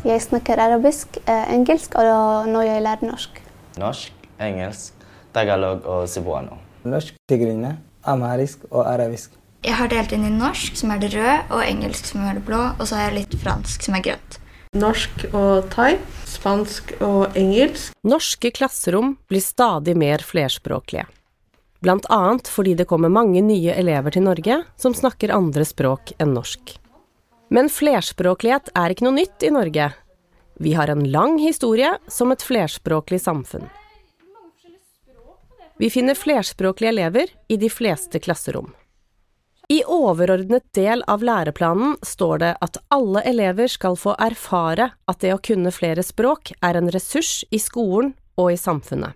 Jeg snakker arabisk, eh, engelsk og nå jeg lærer norsk. Norsk, engelsk, tagalog og sibuano. Norsk, tigrine, amharisk og arabisk. Jeg har delt inn i norsk, som er det røde, og engelsk, som er det blå, og så har jeg litt fransk, som er grønt. Norsk og thai, spansk og engelsk. Norske klasserom blir stadig mer flerspråklige. Blant annet fordi det kommer mange nye elever til Norge som snakker andre språk enn norsk. Men flerspråklighet er ikke noe nytt i Norge. Vi har en lang historie som et flerspråklig samfunn. Vi finner flerspråklige elever i de fleste klasserom. I overordnet del av læreplanen står det at alle elever skal få erfare at det å kunne flere språk er en ressurs i skolen og i samfunnet.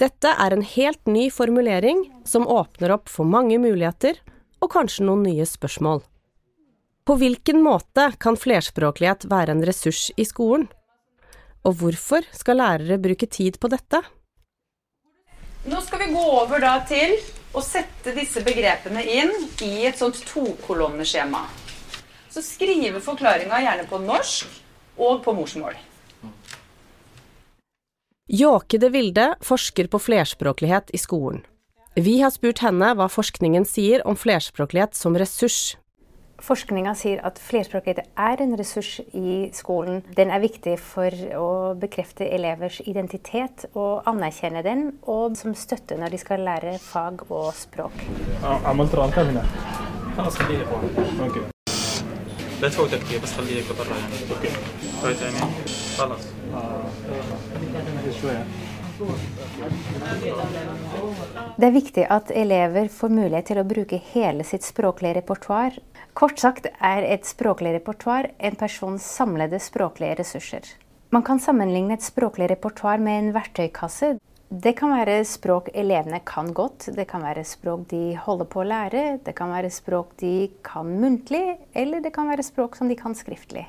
Dette er en helt ny formulering som åpner opp for mange muligheter og kanskje noen nye spørsmål. På hvilken måte kan flerspråklighet være en ressurs i skolen? Og hvorfor skal lærere bruke tid på dette? Nå skal vi gå over da til å sette disse begrepene inn i et sånt tokolonneskjema. Så skrive forklaringa gjerne på norsk og på morsmål. Jåkede Vilde forsker på flerspråklighet i skolen. Vi har spurt henne hva forskningen sier om flerspråklighet som ressurs. Forskninga sier at flerspråklighet er en ressurs i skolen. Den er viktig for å bekrefte elevers identitet og anerkjenne den, og som støtte når de skal lære fag og språk. عملت رقم هنا خلاص خليه فوق اوكي لا تفوق تفكير بس خليه برا يعني اوكي فهمت يعني خلاص شويه det er viktig at elever får mulighet til å bruke hele sitt språklige repertoar. Kort sagt er et språklig repertoar en persons samlede språklige ressurser. Man kan sammenligne et språklig repertoar med en verktøykasse. Det kan være språk elevene kan godt, det kan være språk de holder på å lære, det kan være språk de kan muntlig, eller det kan være språk som de kan skriftlig.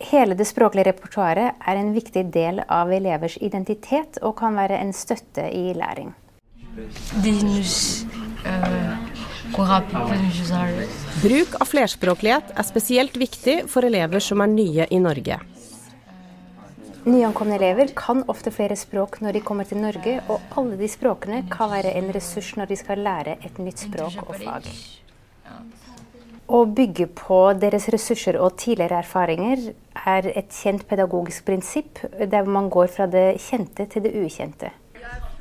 Hele det språklige repertoaret er en viktig del av elevers identitet og kan være en støtte i læring. Bruk av flerspråklighet er spesielt viktig for elever som er nye i Norge. Nyankomne elever kan ofte flere språk når de kommer til Norge, og alle de språkene kan være en ressurs når de skal lære et nytt språk og fag. Å bygge på deres ressurser og tidligere erfaringer er et kjent pedagogisk prinsipp, der man går fra det kjente til det ukjente.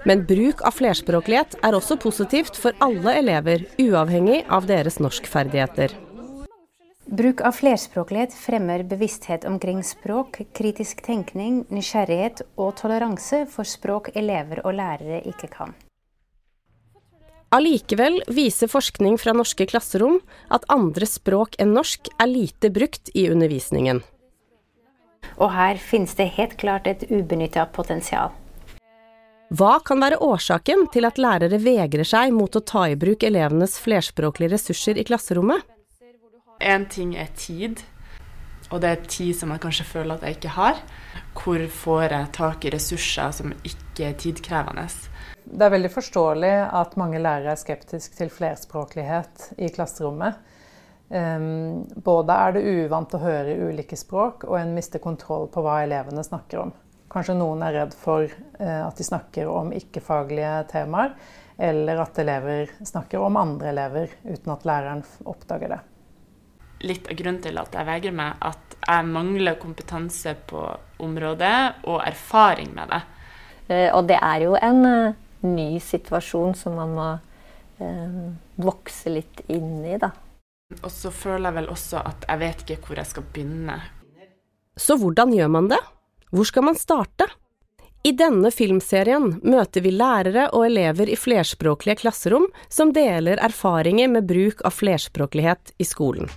Men bruk av flerspråklighet er også positivt for alle elever, uavhengig av deres norskferdigheter. Bruk av flerspråklighet fremmer bevissthet omkring språk, kritisk tenkning, nysgjerrighet og toleranse for språk elever og lærere ikke kan. Allikevel viser forskning fra norske klasserom at andre språk enn norsk er lite brukt i undervisningen. Og her finnes det helt klart et ubenytta potensial. Hva kan være årsaken til at lærere vegrer seg mot å ta i bruk elevenes flerspråklige ressurser i klasserommet? En ting er tid, og det er tid som jeg kanskje føler at jeg ikke har. Hvor får jeg tak i ressurser som ikke er tidkrevende? Det er veldig forståelig at mange lærere er skeptiske til flerspråklighet i klasserommet. Um, både er det uvant å høre ulike språk, og en mister kontroll på hva elevene snakker om. Kanskje noen er redd for uh, at de snakker om ikke-faglige temaer, eller at elever snakker om andre elever uten at læreren oppdager det. Litt av grunnen til at jeg vegrer meg, at jeg mangler kompetanse på området og erfaring med det. Uh, og det er jo en uh, ny situasjon som man må vokse litt inn i, da. Og så føler jeg vel også at jeg vet ikke hvor jeg skal begynne. Så hvordan gjør man det? Hvor skal man starte? I denne filmserien møter vi lærere og elever i flerspråklige klasserom som deler erfaringer med bruk av flerspråklighet i skolen.